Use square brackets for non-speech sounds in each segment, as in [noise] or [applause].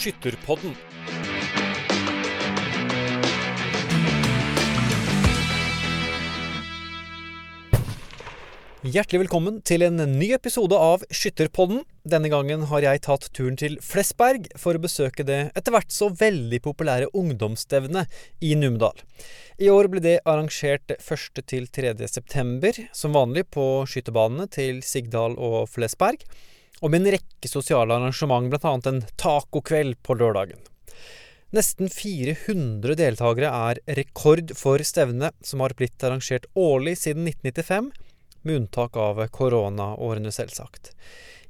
Skytterpodden. Hjertelig velkommen til en ny episode av Skytterpodden. Denne gangen har jeg tatt turen til Flesberg for å besøke det etter hvert så veldig populære ungdomsstevnet i Numedal. I år ble det arrangert 1. til 3. september, som vanlig på skytterbanene til Sigdal og Flesberg, og med en rekke sosiale arrangement, bl.a. en tacokveld på lørdagen. Nesten 400 deltakere er rekord for stevnet, som har blitt arrangert årlig siden 1995 med unntak av koronaårene, selvsagt.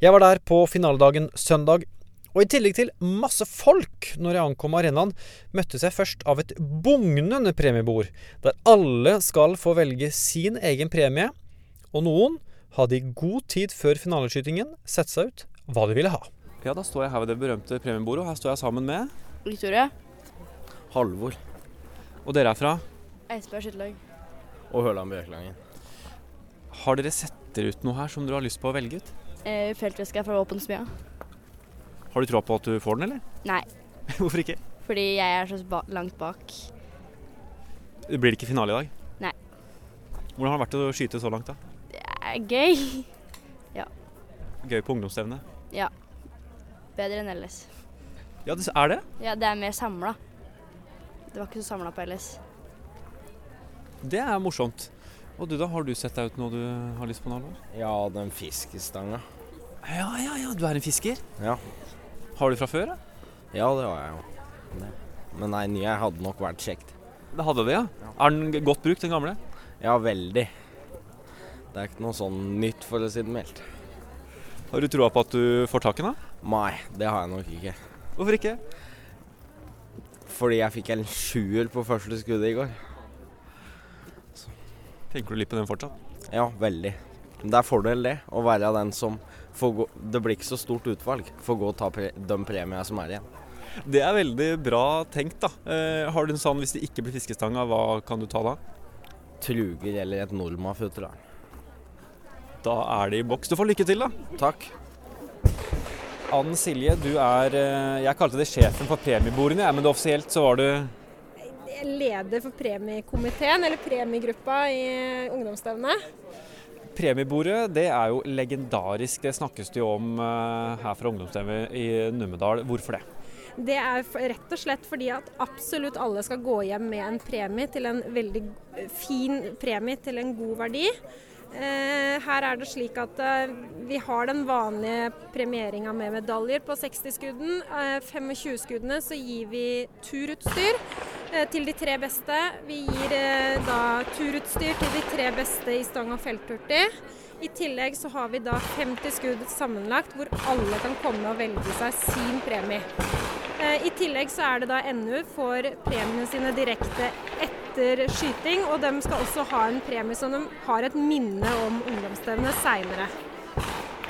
Jeg var der på finaledagen søndag, og i tillegg til masse folk når jeg ankom arenaen, møttes jeg først av et bugnende premiebord, der alle skal få velge sin egen premie, og noen hadde i god tid før finaleskytingen sett seg ut hva de ville ha. Ja, da står jeg her ved det berømte premiebordet, og her står jeg sammen med Victoria. Halvor Og dere er fra? Eidsberg skytterlag. og Høland Bjørklangen. Har dere sett dere ut noe her som dere har lyst på å velge ut? Eh, feltveska fra våpensmia. Har du troa på at du får den, eller? Nei, [laughs] Hvorfor ikke? fordi jeg er så ba langt bak. Det blir ikke finale i dag? Nei. Hvordan har det vært å skyte så langt, da? Er gøy. Gøy på ungdomsstevne? Bedre enn ellers. Ja, det er det. Ja, det er mer samla. Det var ikke så samla på ellers. Det er morsomt. Og du da, har du sett deg ut noe du har lyst på nå? Ja, den fiskestanga. Ja, ja, ja, du er en fisker. Ja. Har du fra før? da? Ja, det har jeg jo. Men nei, nye hadde nok vært kjekt. Det hadde det, ja. Er den godt brukt, den gamle? Ja, veldig. Det er ikke noe sånn nytt, for å si det mildt. Har du troa på at du får tak i den? Nei, det har jeg nok ikke. Hvorfor ikke? Fordi jeg fikk en sjuer på første skuddet i går. Tenker du litt på den fortsatt? Ja, veldig. Men det er fordel det, å være den som får gå Det blir ikke så stort utvalg. Får gå og ta pre de premiene som er igjen. Det er veldig bra tenkt, da. Eh, har du en sånn hvis det ikke blir fiskestanga, hva kan du ta da? Truger eller et Norma-futter. Da er det i boks. Du får lykke til, da. Takk. Ann Silje, du er eh, Jeg kalte det sjefen for premiebordene, men det offisielt så var du Jeg er leder for premiekomiteen, eller premiegruppa i ungdomsstevnet. Premiebordet det er jo legendarisk. Det snakkes det jo om eh, her fra ungdomsstevnet i Numedal. Hvorfor det? Det er rett og slett fordi at absolutt alle skal gå hjem med en premie til en veldig fin premie til en god verdi. Eh, her er det slik at eh, vi har den vanlige premieringa med medaljer på 60-skudden. Eh, 25-skuddene så gir vi turutstyr eh, til de tre beste. Vi gir eh, da turutstyr til de tre beste i stang og felthurtig. I tillegg så har vi da 50 skudd sammenlagt, hvor alle kan komme og velge seg sin premie. Eh, I tillegg så er det da NU får premiene sine direkte etter skyting, og de skal også ha en premie som de har et minne om ungdomsstevnet seinere.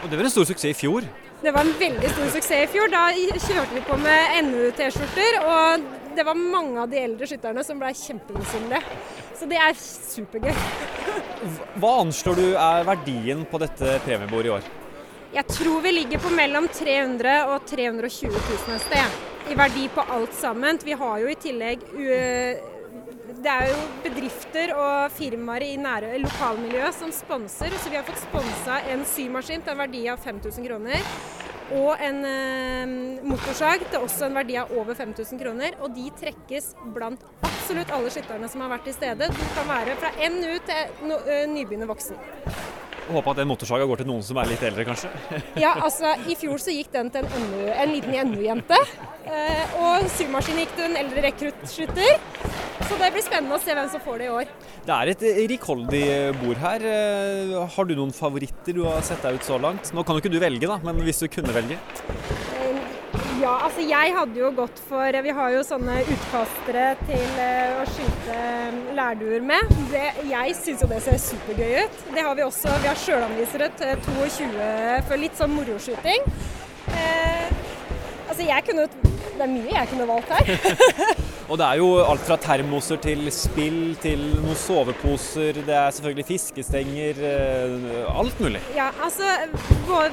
Og det var en stor suksess i fjor. Det var en veldig stor suksess i fjor. Da kjørte vi på med NU-T-skjorter, og det var mange av de eldre skytterne som ble kjempemisunnelige. Så det er supergøy. Hva anslår du er verdien på dette premiebordet i år? Jeg tror vi ligger på mellom 300 og 320 000 et sted. I verdi på alt sammen. Vi har jo i tillegg u- Det er jo bedrifter og firmaer i nære lokalmiljøet som sponser. Så vi har fått sponsa en symaskin til en verdi av 5000 kroner. Og en eh, motorsag til også en verdi av over 5000 kroner. Og de trekkes blant absolutt alle skytterne som har vært til stede. Du kan være fra NU til no, eh, nybegynner voksen. Jeg håper at den motorsaga går til noen som er litt eldre, kanskje. Ja, [laughs] altså I fjor så gikk den til en, NU, en liten NU-jente. Eh, og symaskinen gikk til en eldre rekruttskytter. Så det blir spennende å se hvem som får det i år. Det er et eh, rikholdig bord her. Eh, Har du noen favoritter du har sett deg ut så langt? Nå kan jo ikke du velge, da, men hvis du kunne velge? Eh, ja, altså jeg hadde jo gått for Vi har jo sånne utkastere til eh, å skyte eh, lærduer med. Det, jeg syns jo det ser supergøy ut. Det har vi også. Vi har sjølanvisere til 22 for litt sånn moroskyting. Eh, altså jeg kunne Det er mye jeg kunne valgt her. [laughs] Og det er jo alt fra termoser til spill til noen soveposer. Det er selvfølgelig fiskestenger. eh, Alt mulig. Ja, altså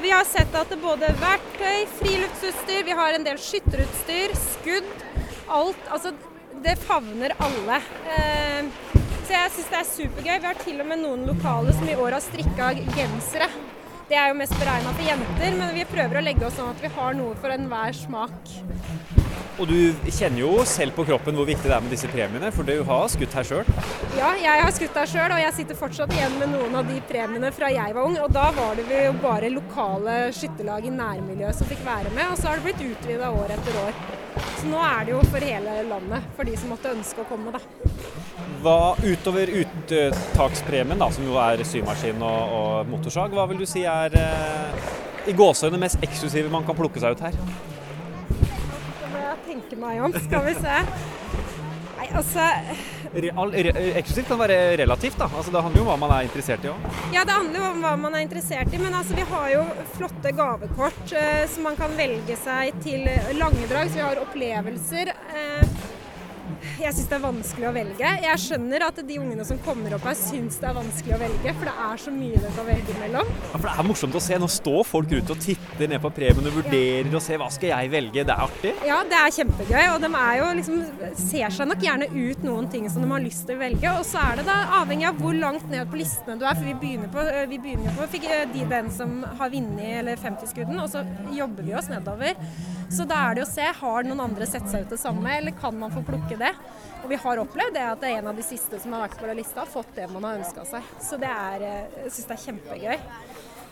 Vi har sett at det både verktøy, friluftsutstyr, vi har en del skytterutstyr, skudd. Alt. Altså, det favner alle. Eh, så jeg syns det er supergøy. Vi har til og med noen lokale som i år har strikka gensere. Det er jo mest beregna for jenter, men vi prøver å legge oss sånn at vi har noe for enhver smak. Og du kjenner jo selv på kroppen hvor viktig det er med disse premiene, for du har skutt her sjøl. Ja, jeg har skutt her sjøl, og jeg sitter fortsatt igjen med noen av de premiene fra jeg var ung. Og da var det jo bare lokale skytterlag i nærmiljøet som fikk være med, og så har det blitt utvida år etter år. Så nå er det jo for hele landet, for de som måtte ønske å komme, da. Hva utover uttakspremien, da, som jo er symaskin og, og motorsag, hva vil du si er eh, i gåseøyne mest eksklusive man kan plukke seg ut her? Det må jeg tenke meg om, skal vi se. Nei, altså re, eksklusivt kan være relativt, da. Altså, det handler jo om hva man er interessert i òg. Ja, det handler jo om hva man er interessert i, men altså, vi har jo flotte gavekort eh, som man kan velge seg til lange drag, så vi har opplevelser. Eh, jeg syns det er vanskelig å velge. Jeg skjønner at de ungene som kommer opp her syns det er vanskelig å velge, for det er så mye de kan velge mellom. Ja, for det er morsomt å se. Nå står folk rundt og titter ned på premien og vurderer og ser hva skal jeg velge. Det er artig. Ja, det er kjempegøy, og de jo liksom, ser seg nok gjerne ut noen ting som de har lyst til å velge. Og så er det da avhengig av hvor langt ned på listene du er, for vi begynner på, vi begynner på fikk, de, den som har vunnet eller 50-skudden, og så jobber vi oss nedover. Så da er det å se, har noen andre sett seg ut det samme, eller kan man få plukke det? Og vi har opplevd det at det er en av de siste som har vært på lista, har fått det man har ønska seg. Så det er, jeg syns det er kjempegøy.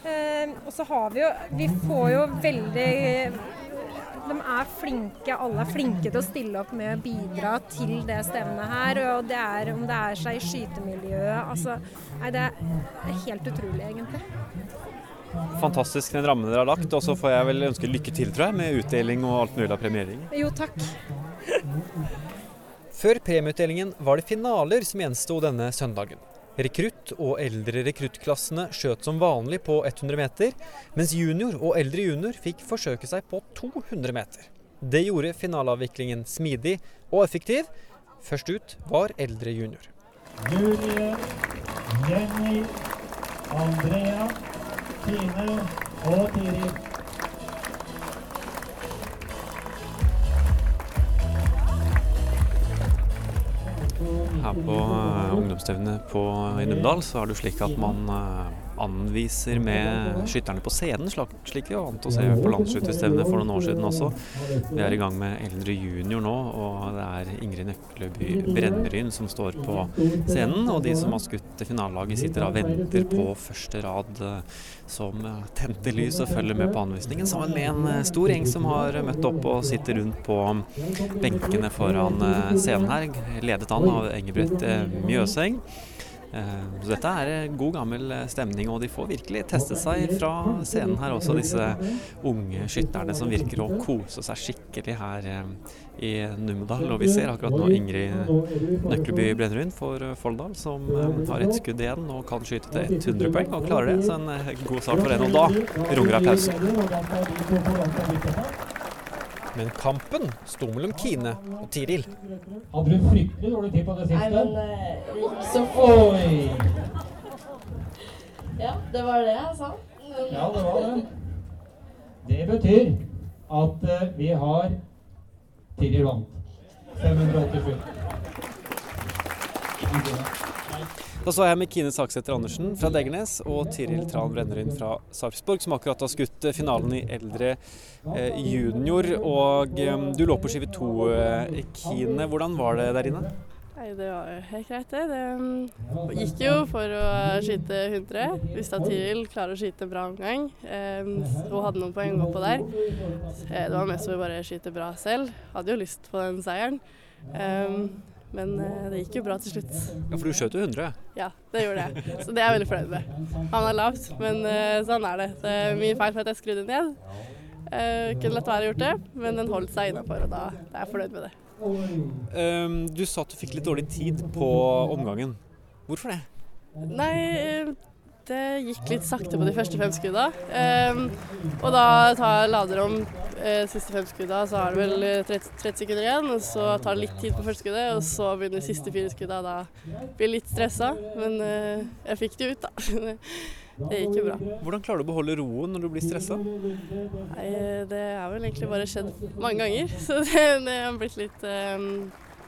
Eh, og så har vi jo Vi får jo veldig de er flinke, alle er flinke til å stille opp med å bidra til det stevnet her. Og det er om det er seg i skytemiljøet altså Nei, det er helt utrolig, egentlig. Fantastisk den rammen dere har lagt. Og så får jeg vel ønske lykke til, tror jeg, med utdeling og alt mulig av premiering. Jo, takk. Før premieutdelingen var det finaler som gjensto denne søndagen. Rekrutt- og eldre rekruttklassene skjøt som vanlig på 100 meter, mens junior og eldre junior fikk forsøke seg på 200 meter. Det gjorde finaleavviklingen smidig og effektiv. Først ut var eldre junior. Julie, Jenny, Andrea, Tine og Tiril. Her på uh, ungdomsstevnet i Numedal så er det slik at man eh, anviser med skytterne på scenen, slik, vi var vant til å se på landsskytterstevnet for noen år siden også. Vi er i gang med eldre junior nå, og det er Ingrid Nøkleby Brenneryn som står på scenen. Og de som har skutt til finalelaget sitter og venter på første rad eh, som eh, tente lys og følger med på anvisningen, sammen med en eh, stor gjeng som har møtt opp og sitter rundt på benkene foran scenen her, ledet an av Engebrett Mjøseng. Eh, Så dette er eh, god gammel eh, stemning, og de får virkelig testet seg fra scenen her også, disse unge skytterne som virker å kose seg skikkelig her i Numedal. Og vi ser akkurat nå Ingrid Nøkkelby Brennerud for Folldal, som har ett skudd igjen og kan skyte til 100 poeng, og klarer det. Så en god start for henne. Og da runger pause. Men kampen sto mellom Kine og Tiril. Hadde du fryktelig dårlig tid på det siste? Nei, men eh, ikke så. Oi! [laughs] Ja, det var det jeg sa. Ja, det var det. Det betyr at eh, vi har Tiril vant. 587. Da så jeg med Kine Saksæter Andersen fra Degernes og Tiril Tran Brenneryn fra Sarpsborg, som akkurat har skutt eh, finalen i eldre eh, junior. Og eh, du lå på skive to, Kine. Hvordan var det der inne? Nei, det var jo helt greit, det. Det mm, gikk jo for å skyte 100. Visste at Tiril klarer å skyte bra omgang. Um, hun hadde noen poeng oppå der. Eh, Det var mest for å bare skyte bra selv. Hadde jo lyst på den seieren. Men eh, det gikk jo bra til slutt. Ja, For du skjøt jo 100. Ja, det gjorde jeg. Så det er jeg veldig fornøyd med. Han er lavt, men eh, sånn er det. Det er mye feil for at jeg skrudde ned. Uh, kunne latt være å gjort det, men den holdt seg innafor, og da er jeg fornøyd med det. Um, du sa at du fikk litt dårlig tid på omgangen. Hvorfor det? Nei, eh, det gikk litt sakte på de første fem skudda. Um, og da tar jeg lader om Eh, siste fem skudda, så er det vel eh, 30, 30 sekunder igjen. Og så tar det litt tid på første skuddet, og så begynner de siste fire skudda. Da blir jeg litt stressa, men eh, jeg fikk det ut, da. [laughs] Det gikk jo bra. Hvordan klarer du å beholde roen når du blir stressa? Nei, det har vel egentlig bare skjedd mange ganger, [laughs] så det, det har blitt litt um,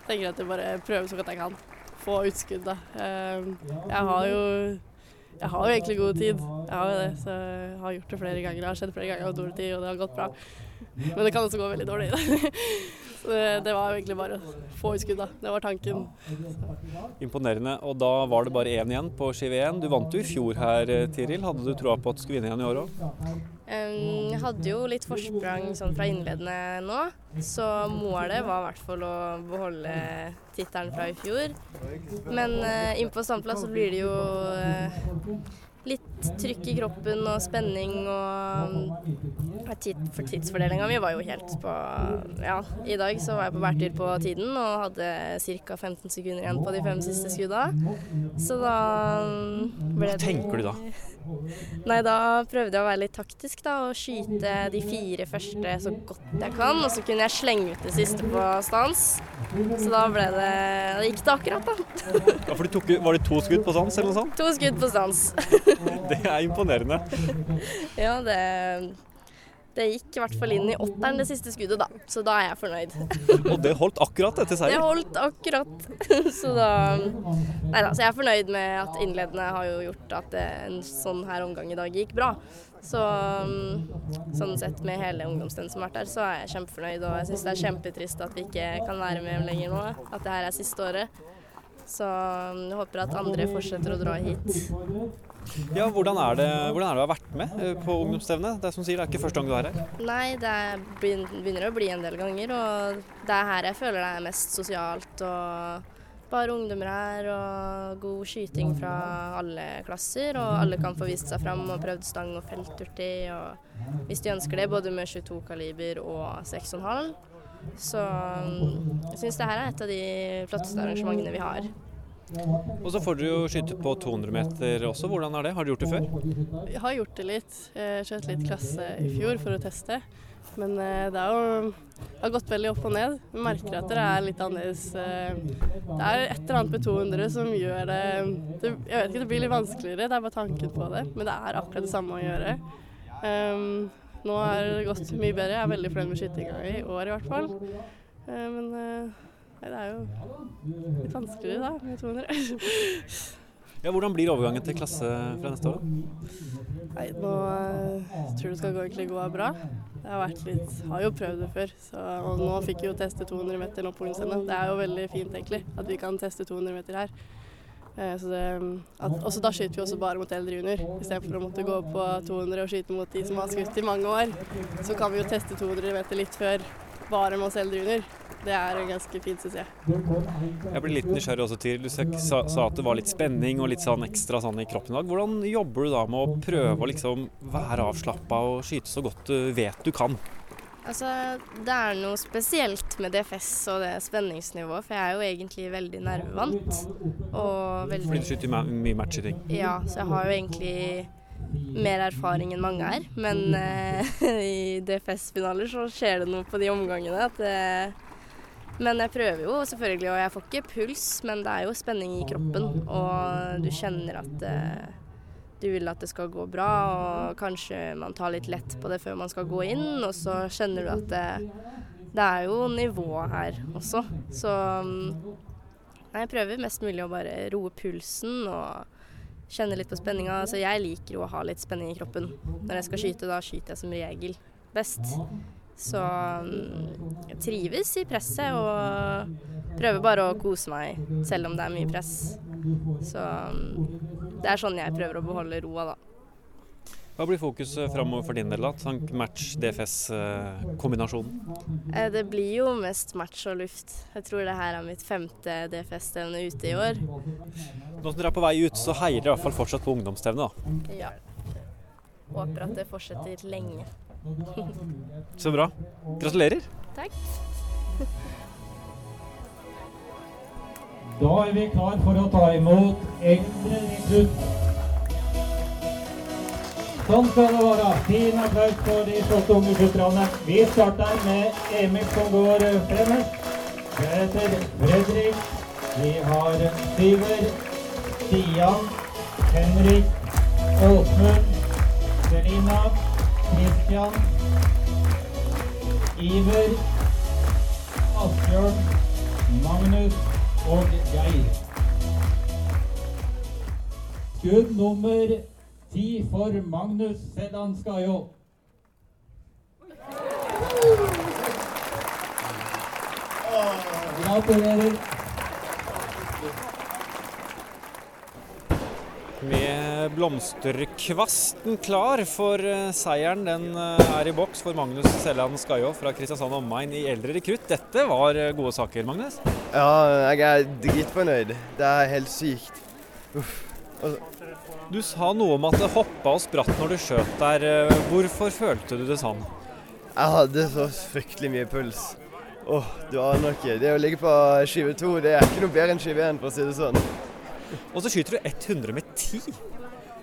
Tenker at jeg bare prøver så godt jeg kan. Få utskudd, da. Um, jeg har jo jeg har jo egentlig god tid, jeg har jo det. Så jeg har gjort det flere ganger. Det har skjedd flere ganger tid, og det har gått bra. Men det kan også gå veldig dårlig. [laughs] Så det, var egentlig bare å få utskudd, da. Det var tanken. Imponerende. Og da var det bare én igjen på skive 1. Du vant jo i fjor her, eh, Tiril. Hadde du troa på at du skulle vinne igjen i år òg? Jeg hadde jo litt forsprang sånn fra innledende nå, så målet var i hvert fall å beholde tittelen fra i fjor. Men uh, inn på standplass så blir det jo eh, litt trykk i kroppen og spenning og tid, For tidsfordelinga mi var jo helt på Ja, i dag så var jeg på bærtur på tiden og hadde ca. 15 sekunder igjen på de fem siste skudda. Så da ble det Hva tenker du da? [laughs] Nei, da prøvde jeg å være litt taktisk da, og skyte de fire første så godt jeg kan. Og så kunne jeg slenge ut det siste på stans. Så da ble det Da gikk det akkurat, da. Ja, for du tok, Var det to skudd på stans eller noe sånt? To skudd på stans. [laughs] [laughs] Det er imponerende. [laughs] Ja, det Det gikk i hvert fall inn i åtteren det siste skuddet, da. Så da er jeg fornøyd. [laughs] Og det holdt akkurat etter seier? Det holdt akkurat. Så da Nei da, så jeg er fornøyd med at innledende har jo gjort at en sånn her omgang i dag gikk bra. Så mm, sånn sett med hele ungdomsstevnet som har vært der, så er jeg kjempefornøyd. Og jeg syns det er kjempetrist at vi ikke kan være med lenger nå. At det her er siste året. Så mm, jeg håper at andre fortsetter å dra hit. Ja, hvordan er, det, hvordan er det å ha vært med eh, på ungdomsstevnet? Det er som sier, det er ikke første gang du er her. Nei, det er- begynner å bli en del ganger, og det er her jeg føler det er mest sosialt. og bare ungdommer her, og god skyting fra alle klasser. Og alle kan få vist seg fram og prøvd stang og felturti. Og hvis de ønsker det, både med 22 kaliber og 6,5. Så mm, jeg syns det her er et av de flotteste arrangementene vi har. Og så får dere jo skyte på 200 meter også. Hvordan er det? Har du gjort det før? Jeg har gjort det litt. Jeg skjøt litt klasse i fjor for å teste. Men eh, det, er jo, har gått veldig opp og ned. Vi merker at det er litt annerledes. eh, Det er et eller annet med 200 som gjør det, det Jeg vet ikke, det blir litt vanskeligere. Det er bare tanken på det. Men det er akkurat det samme å gjøre. Um, nå har det gått mye bedre. Jeg er veldig fornøyd med skytinga i år i hvert fall. Uh, men nei, det er jo litt vanskeligere da med 200. [laughs] Ja, Hvordan blir overgangen til klasse fra neste år? Nei, nå eh, tror jeg det skal gå, egentlig gå bra. Jeg har, vært litt, har jo prøvd det før, så, og nå fikk vi jo teste 200 meter nå på ungdomsstevnet. Det er jo veldig fint egentlig at vi kan teste 200 meter her. Og så det, at, også da skyter vi også bare mot eldre junior, istedenfor å måtte gå på 200 og skyte mot de som har skutt i mange år. Så kan vi jo teste 200 meter litt før bare med oss eldre junior. Det er ganske fint, syns jeg. Jeg blir litt nysgjerrig også, Tiril. Du sa, sa at det var litt spenning og litt sånn ekstra sånn i kroppen i dag. Hvordan jobber du da med å prøve å liksom være avslappa og skyte så godt du vet du kan? Altså, det er noe spesielt med DFS og det spenningsnivået, for jeg er jo egentlig veldig nervevant. Og veldig Fordi du skyter mye matchskyting. Ja, så jeg har jo egentlig mer erfaring enn mange her. Men eh, [laughs] i DFS-finaler så skjer det noe på de omgangene at eh, Men jeg prøver jo selvfølgelig, og jeg får ikke puls, men det er jo spenning i kroppen. Og du kjenner at eh, du vil at det skal gå bra, og kanskje man tar litt lett på det før man skal gå inn, og så kjenner du at det, det er jo nivå her også. Så mm, Nei, jeg prøver mest mulig å bare roe pulsen og kjenne litt på spenninga. Altså, jeg liker jo å ha litt spenning i kroppen. Når jeg skal skyte, da skyter jeg som regel best. Så mm, jeg trives i presset og prøver bare å kose meg selv om det er mye press. Så mm, det er sånn jeg prøver å beholde roa, da. Hva blir fokuset framover for din del? da? Tank, match, DFS-kombinasjonen? Eh, Det blir jo mest match og luft. Jeg tror det her er mitt femte DFS-stevne ute i år. Nå som dere er på vei ut, så heier dere i hvert fall fortsatt på ungdomsstevnet. da. Ja. Håper at det fortsetter lenge. [laughs] Så bra. Gratulerer. Takk. Da er vi klar for å ta imot eldre rekrutt. Sånn skal det være. Fin applaus for de flotte unge skytterne. Vi starter med Emil som går eh, fremst. Deretter Fredrik. Vi har Syver, Stian, Henrik, Åsmund, Selina, Christian, Iver, Asbjørn, Magnus og Geir. Skudd nummer ti for Magnus Sedan Skajo. Gratulerer. Med blomsterkvasten klar for eh, seieren. Den eh, er i boks for Magnus Selland Skajå fra Kristiansand omegn i eldre rekrutt. Dette var eh, gode saker, Magnus? Ja, jeg er dritfornøyd. Det er helt sykt. Uff. Du sa noe om at det hoppa og spratt når du skjøt der. Hvorfor følte du det sånn? Jeg hadde så fryktelig mye puls. Åh, du aner ikke. Det å ligge på skive to, det er ikke noe bedre enn skive én, for å si det sånn. Og så skyter du 100 med 10.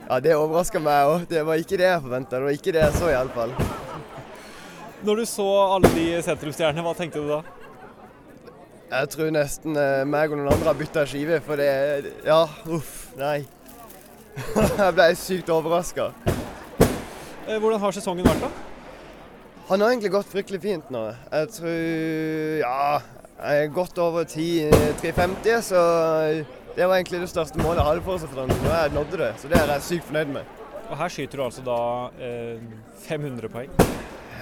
Ja, det overraska meg òg. Det var ikke det jeg forventa. Det var ikke det jeg så, iallfall. Når du så alle de sentrumsstjernene, hva tenkte du da? Jeg tror nesten eh, meg og noen andre har bytta skive, for det Ja, uff. Nei. Jeg ble sykt overraska. Eh, Hvordan har sesongen vært, da? Han har egentlig gått fryktelig fint nå. Jeg tror Ja, jeg er godt over 10 350, så det var egentlig det største målet jeg hadde for seg har jeg nådde det, så det er jeg sykt fornøyd med. Og her skyter du altså da eh, 500 poeng.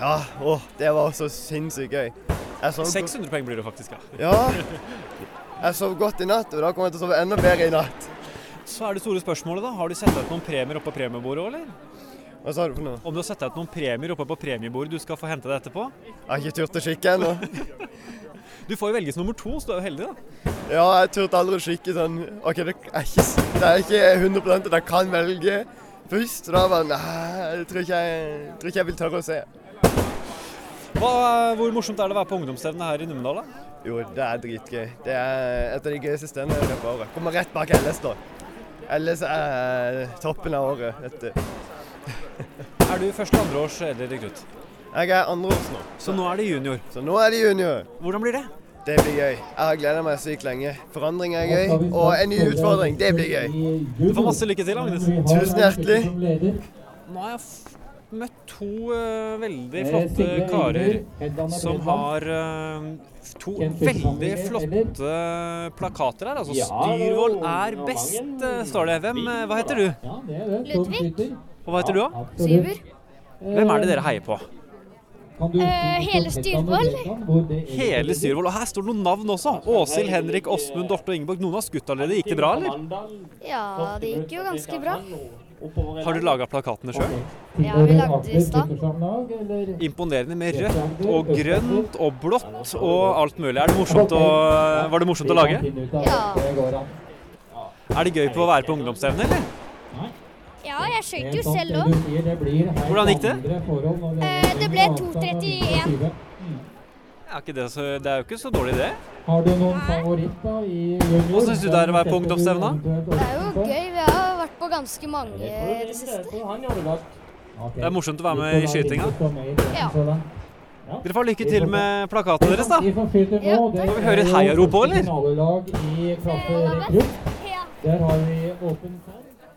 Ja, å, det var så sinnssykt gøy. Sov 600 poeng blir det faktisk, ja. Ja. Jeg sov godt i natt, og da kommer jeg til å sove enda bedre i natt. Så er det store spørsmålet, da. Har du sett ut noen premier oppe på premiebordet òg, eller? Hva sa du for noe? Om du har sett ut noen premier oppe på premiebordet du skal få hente deg etterpå? Jeg har ikke turt å kikke ennå. [laughs] Du får jo velges nummer to, så du er jo heldig, da. Ja, jeg turte aldri å kikke sånn OK, det er ikke, det er ikke 100 at jeg kan velge først. Da var det Nei, jeg tror ikke jeg, tror ikke jeg vil tørre å se. Hva, hvor morsomt er det å være på ungdomsstevne her i Numedal? da? Jo, det er dritgøy. Det er et av de gøyeste stedene i løpet av året. Kommer rett bak LS, da. LS er toppen av året. vet du. Er du første eller andre års eldre rekrutt? Jeg er andreårs nå, Så nå er det junior. så nå er det junior. Hvordan blir det? Det blir gøy. Jeg har gleda meg sykt lenge. Forandring er gøy, og en ny utfordring, det blir gøy. Du får masse lykke til, Agnes. Tusen hjertelig. Nå er jeg møtt to uh, veldig flotte karer som har uh, to veldig flotte plakater her. Altså 'Styrvoll er best', uh, står det. Hvem, eh, hva heter du? Ludvig. Og hva heter du, da? Syver. Hvem er det dere heier på? Eh, hele Styrvoll. Hele Styrvoll. Og her står det noen navn også. Åshild, Henrik, Åsmund, Dorte og Ingeborg. Noen har skutt allerede. Gikk det bra, eller? Ja, det gikk jo ganske bra. Har du laga plakatene sjøl? Ja, vi lagde de i stad. Imponerende med rødt og grønt og blått og alt mulig. Er det morsomt å, var det morsomt å lage? Ja. Er det gøy på å være på ungdomsstevne, eller? Ja, jeg skøyt jo selv òg. Hvordan gikk det? Eh, det ble 2.31. Er ikke det, så, det er jo ikke så dårlig, det. Har du noen favoritter i junior? Hva syns du det er å være på ungdomsstevne? Det er jo gøy. Ganske mange i det siste. Det er morsomt å være med i skytinga. Ja. Dere får lykke til med plakatene deres, da. Ja, det Får vi høre et heiarop òg, eller? Der har vi åpen.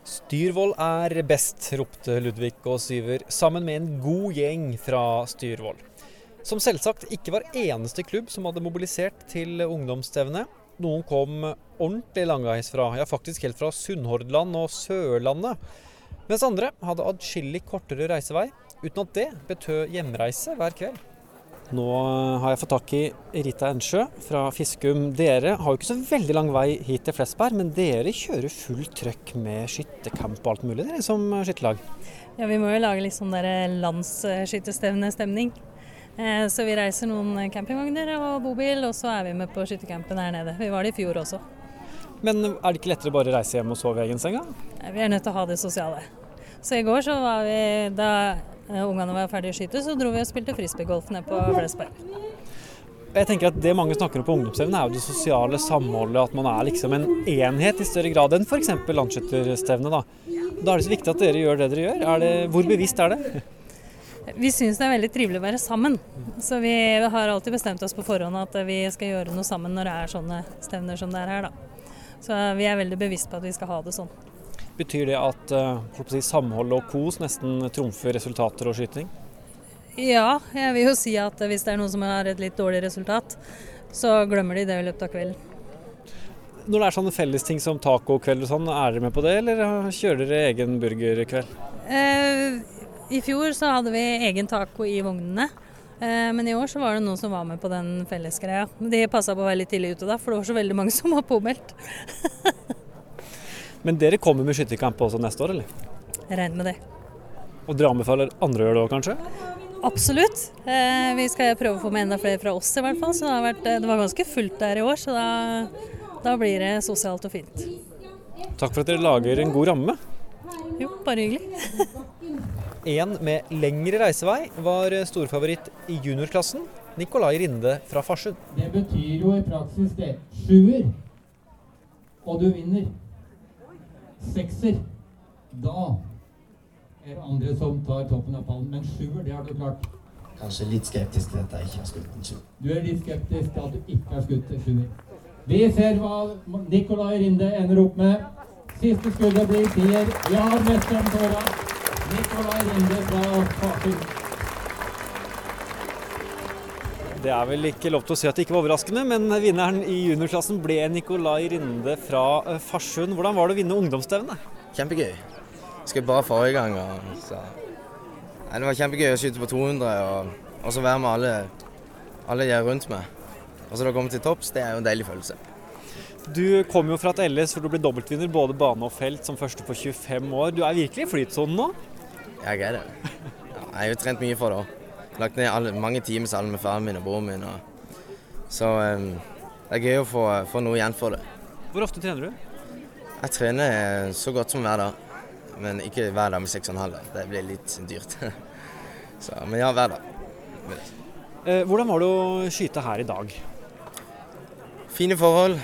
Styrvoll er best, ropte Ludvig og Syver, sammen med en god gjeng fra Styrvoll. Som selvsagt ikke var eneste klubb som hadde mobilisert til ungdomsstevne. Noen kom ordentlig langveis fra, ja faktisk helt fra Sunnhordland og Sørlandet. Mens andre hadde adskillig kortere reisevei, uten at det betød hjemreise hver kveld. Nå har jeg fått tak i Rita Ensjø fra Fiskum. Dere har jo ikke så veldig lang vei hit til Flesberg, men dere kjører fullt trøkk med skyttercamp og alt mulig, dere som skytterlag. Ja, vi må jo lage litt sånn der landsskytterstevnestemning. Eh, Så vi reiser noen campingvogner og bobil, og så er vi med på skyttercampen her nede. Vi var det i fjor også. Men er det ikke lettere bare å reise hjem og sove i egen seng, da? Vi er nødt til å ha det sosiale. Så i går så var vi, da eh, ungene var ferdige å skyte, så dro vi og spilte frisbeegolf nede på Flesberg. Jeg tenker at Det mange snakker om på ungdomsstevnet, er jo det sosiale samholdet. At man er liksom en enhet i større grad enn f.eks. landsskytterstevnet. Da. da er det så viktig at dere gjør det dere gjør. Er det, hvor bevisst er det? Vi syns det er veldig trivelig å være sammen. Så vi har alltid bestemt oss på forhånd at vi skal gjøre noe sammen når det er sånne stevner som det er her. Da. Så vi er veldig bevisst på at vi skal ha det sånn. Betyr det at uh, si, samhold og kos nesten trumfer resultater og skyting? Ja, jeg vil jo si at hvis det er noen som har et litt dårlig resultat, så glemmer de det i løpet av kvelden. Når det er sånne fellesting som tacokveld og sånn, er dere med på det, eller kjører dere egen burgerkveld? Eh, I fjor så hadde vi egen taco i vognene. Eh, men i år så var det noen som var med på den fellesgreia. De passa på å være litt tidlig ute da, for det var så veldig mange som var påmeldt. [laughs] men dere kommer med skytterkamp også neste år, eller? Jeg regner med det. Og dere anbefaler andre å gjøre det òg, kanskje? Absolutt. Eh, vi skal prøve å få med enda flere fra oss i hvert fall. Så det, vært, eh, det var ganske fullt der i år, så da, da, blir det sosialt og fint. Takk for at dere lager en god ramme. Jo, bare hyggelig. [laughs] en med lengre reisevei var storfavoritt i juniorklassen, Nikolai Rinde fra Farsund. Det betyr jo i praksis det. Sjuer, og du vinner. Sekser. Da er det andre som tar toppen av pallen. Men sjuer, det har du klart. Kanskje litt skeptisk til at jeg ikke har skutt en sju. Du er litt skeptisk til at du ikke har skutt en sjuer. Vi ser hva Nikolai Rinde ender opp med. Siste skuddet blir tier. Vi har mesteren foran. Nikolai Rinde fra Farsund. Det er vel ikke lov til å si at det ikke var overraskende, men vinneren i juniorklassen ble Nikolai Rinde fra eh, Farsund. Hvordan var det å vinne ungdomsstevnet? Kjempegøy. Skjøt bare forrige gang. Og, så. Nei, det var kjempegøy å skyte på 200 og, og så være med alle, alle de rundt meg. Og så da komme til topps, det er jo en deilig følelse. Du kom jo fra et LS hvor du ble dobbeltvinner både bane og felt som første på 25 år. Du er virkelig i flytsonen nå? Jeg er det. Ja, jeg har jo trent mye for det òg. Lagt ned alle, mange timer sammen med faren min og broren min. Og, så um, det er gøy å få, få noe igjen for det. Hvor ofte trener du? Jeg trener så godt som hver dag. Men ikke hver dag med 6,5. Det blir litt dyrt. [laughs] Så, men ja, hver dag. Eh, hvordan var det å skyte her i dag? Fine forhold.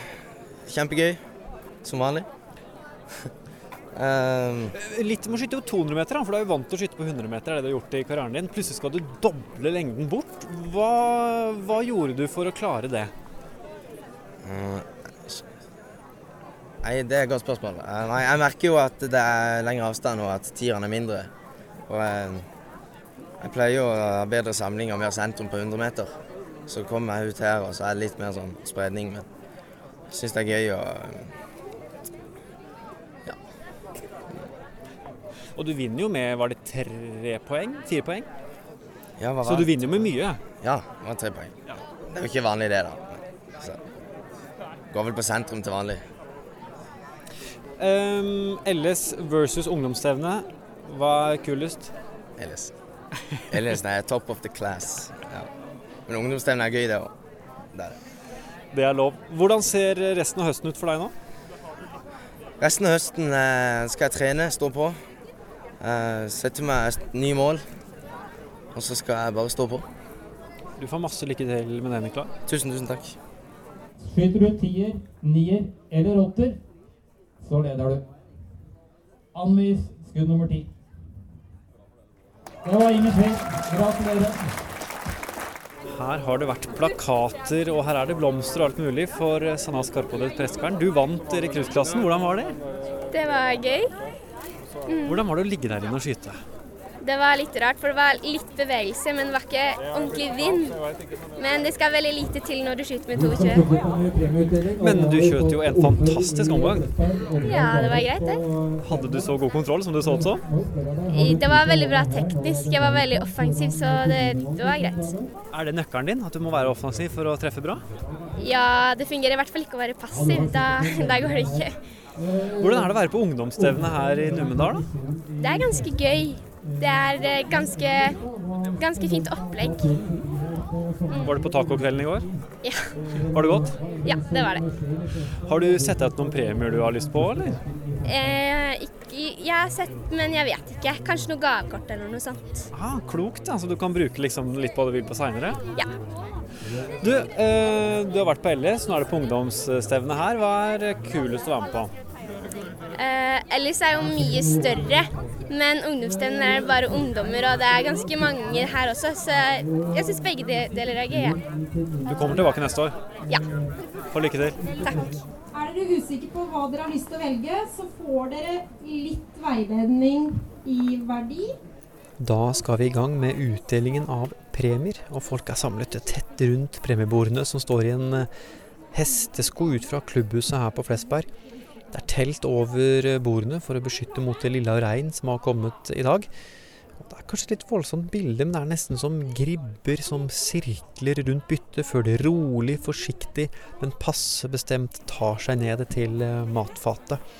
Kjempegøy. Som vanlig. [laughs] um, litt med å skyte på 200 meter, for du er jo vant til å skyte på 100 meter. det du har gjort i karrieren din. Plutselig skal du doble lengden bort. Hva, hva gjorde du for å klare det? Uh, Nei, Det er et godt spørsmål. Uh, nei, Jeg merker jo at det er lengre avstand og at tieren er mindre. Og jeg, eh, jeg pleier jo å ha bedre samling og mer sentrum på 100 meter. Så kommer jeg ut her og så er det litt mer sånn spredning. Men jeg syns det er gøy å Og du vinner jo med var det tre poeng? Fire poeng? Ja, så du vinner jo med mye? Ja, det var tre poeng. Ja. Det er jo ikke vanlig det, da. Så. Går vel på sentrum til vanlig. Um, LS versus ungdomsstevne. Hva er kulest? LS. LS er top of the class. Ja. Men ungdomsstevne er gøy, det òg. Det er det. Det er lov. Hvordan ser resten av høsten ut for deg nå? Resten av høsten eh, skal jeg trene, stå på. Eh, setter meg nye mål. Og så skal jeg bare stå på. Du får masse lykke til med det, Nikla. Tusen, tusen takk. Skyter du tier, nier eller åtter, så leder du. Anvis skudd nummer ti. Det var ingen tvil. Gratulerer. Her har det vært plakater, og her er det blomster og alt mulig for Sanna Skarpoddet Prestekvern. Du vant rekruttklassen. Hvordan var det? Det var gøy. Mm. Hvordan var det å ligge der inne og skyte? Det var litt rart, for det var litt bevegelse, men det var ikke ordentlig vind. Men det skal veldig lite til når du skyter med to kjør. Men du skjøt jo en fantastisk omgang. Ja, det var greit, det. Hadde du så god kontroll som du så også? Det var veldig bra teknisk. Jeg var veldig offensiv, så det, det var greit. Er det nøkkelen din, at du må være offensiv for å treffe bra? Ja, det fungerer i hvert fall ikke å være passiv. Da, [laughs] da går det ikke. Hvordan er det å være på ungdomsstevne her i Numedal? da? Det er ganske gøy. Det er eh, ganske, ganske fint opplegg. Mm. Var du på tacokvelden i går? Ja. Var det godt? Ja, det var det. Har du sett ut noen premier du har lyst på, eller? Eh, ikke, jeg har sett, men jeg vet ikke. Kanskje noe gavekort eller noe sånt. Ah, klokt, da, så du kan bruke liksom litt på det du vil på seinere? Ja. Du, eh, du har vært på Ellis, nå er du på ungdomsstevne her. Hva er kulest å være med på? Eh, Ellis er jo mye større, men ungdomsstevnen er bare ungdommer, og det er ganske mange her også, så jeg syns begge de- deler er gøy. Ja. Du kommer tilbake neste år. Ja. Og lykke til. Takk. Er dere usikre på hva dere har lyst til å velge, så får dere litt veiledning i verdi. Da skal vi i gang med utdelingen av premier, og folk er samlet tett rundt premiebordene som står i en eh, hestesko ut fra klubbhuset her på Flesberg. Det er telt over eh, bordene for å beskytte mot det lilla regn som har kommet i dag. Det er kanskje et litt voldsomt bilde, men det er nesten som gribber som sirkler rundt byttet før det rolig, forsiktig, men passe bestemt tar seg ned til eh, matfatet.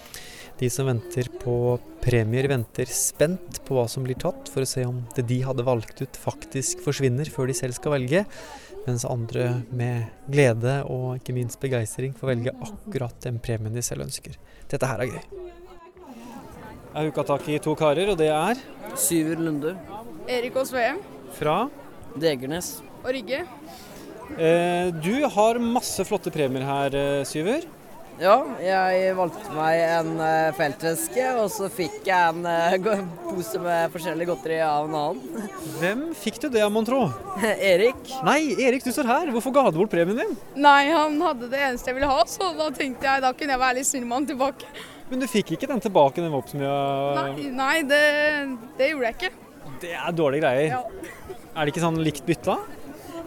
De som venter på premier, venter spent på hva som blir tatt, for å se om det de hadde valgt ut, faktisk forsvinner før de selv skal velge. Mens andre med glede og ikke minst begeistring får velge akkurat den premien de selv ønsker. Dette her er gøy. Jeg har huka tak i to karer, og det er Syver Lunde. Erik og Sveum fra Degernes. og Rygge. eh, Du har masse flotte premier her, eh, Syver. Ja, jeg valgte meg en eh, feltveske, og så fikk jeg en eh, [laughs] pose med forskjellig godteri av en annen. [laughs] Hvem fikk du det av, mon tro? [laughs] Erik. Nei, Erik, du står her. Hvorfor ga du bort premien din? Nei, han hadde det eneste jeg ville ha, så da tenkte jeg da kunne jeg være litt snill med han tilbake. Men du fikk ikke den tilbake, den var oppsummert? Nei, nei det, det gjorde jeg ikke. Det er dårlige greier. Er det ikke sånn likt bytta?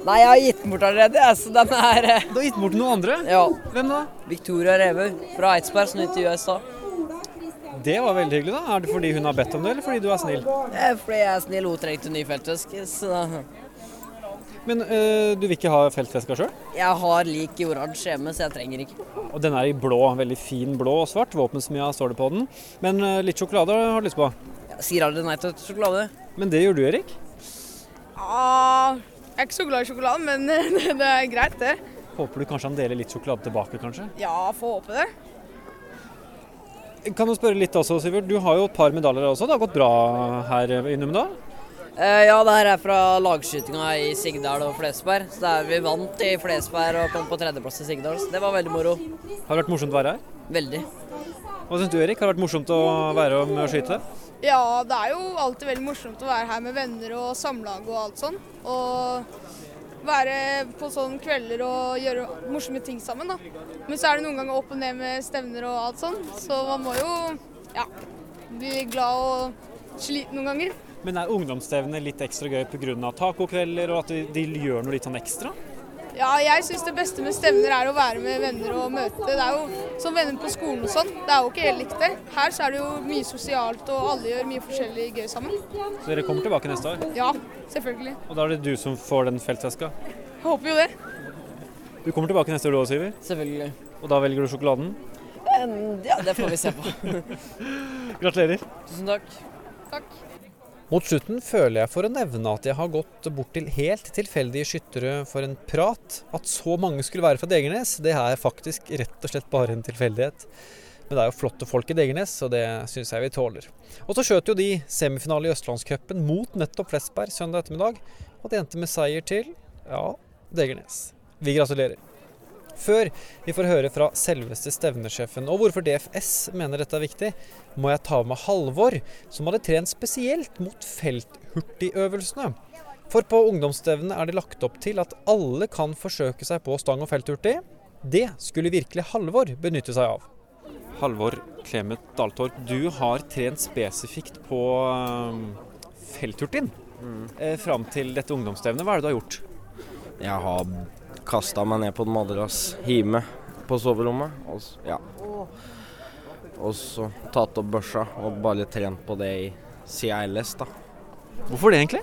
Nei, jeg har gitt den bort allerede, så den er eh, Du har gitt bort noen andre? Ja. Hvem da? Victoria Reve fra Eidsberg, som intervjua i stad. Det var veldig hyggelig, da. Er det fordi hun har bedt om det, eller fordi du er snill? Det er fordi jeg er snill, hun trengte ny feltveske, så Men øh, du vil ikke ha feltveska sjøl? jeg har lik i oransje hjemme, så jeg trenger ikke. Og den er i blå. Veldig fin blå og svart. Våpensmia står det på den. Men øh, litt sjokolade har du lyst på? Jeg sier aldri nei til sjokolade. Men det gjør du, Erik. Ah, jeg er ikke så glad i sjokolade, men det, [laughs] det er greit, det. Håper du kanskje han deler litt sjokolade tilbake, kanskje? Ja, får håpe det. Kan du spørre litt også, Sivert. Du har jo et par medaljer også. Det har gått bra her i Numedal? Eh, ja, det her er fra lagskytinga i Sigdal og Flesberg. Så der vi vant i Flesberg og kom på tredjeplass i Sigdal. Så det var veldig moro. Har det vært morsomt å være her? Veldig. Hva syns du, Erik? Har det vært morsomt å være med å skyte? Ja, det er jo alltid veldig morsomt å være her med venner og samlag og alt sånn. Og være på sånne kvelder og gjøre morsomme ting sammen, da. Men så er det noen ganger opp og ned med stevner og alt sånn, så man må jo ja, bli glad og sliten noen ganger. Men er ungdomsstevner litt ekstra gøy pga. tacokvelder og at de, de gjør noe litt sånn ekstra? Ja, jeg syns det beste med stevner er å være med venner og møte. Det er jo som venner på skolen og sånn. Det er jo ikke helt likt det. Her så er det jo mye sosialt, og alle gjør mye forskjellig gøy sammen. Så dere kommer tilbake neste år? Ja, selvfølgelig. Og da er det du som får den feltveska? Jeg håper jo det. Du kommer tilbake neste år du òg, Syver? Selvfølgelig. Og da velger du sjokoladen? Ja, det får vi se på. [laughs] Gratulerer. Tusen takk. Takk. Mot slutten føler jeg for å nevne at jeg har gått bort til helt tilfeldige skyttere for en prat. At så mange skulle være fra Degernes, det er faktisk rett og slett bare en tilfeldighet. Men det er jo flotte folk i Degernes, og det syns jeg vi tåler. Og så skjøt jo de semifinale i Østlandscupen mot nettopp Flesberg søndag ettermiddag, og det endte med seier til ja, Degernes. Vi gratulerer. Før vi får høre fra selveste stevnesjefen og hvorfor DFS mener dette er viktig, må jeg ta med Halvor, som hadde trent spesielt mot felthurtigøvelsene. For på ungdomsstevnene er det lagt opp til at alle kan forsøke seg på stang og felthurtig. Det skulle virkelig Halvor benytte seg av. Halvor Klemet Daltorp, du har trent spesifikt på felthurtig felthurtien eh, fram til dette ungdomsstevnet. Hva er det du har gjort? Jeg har kasta meg ned på en madrass hjemme på soverommet. Og, s- ja. og så tatt opp børsa og bare trent på det i CILS, LS, da. Hvorfor det, egentlig?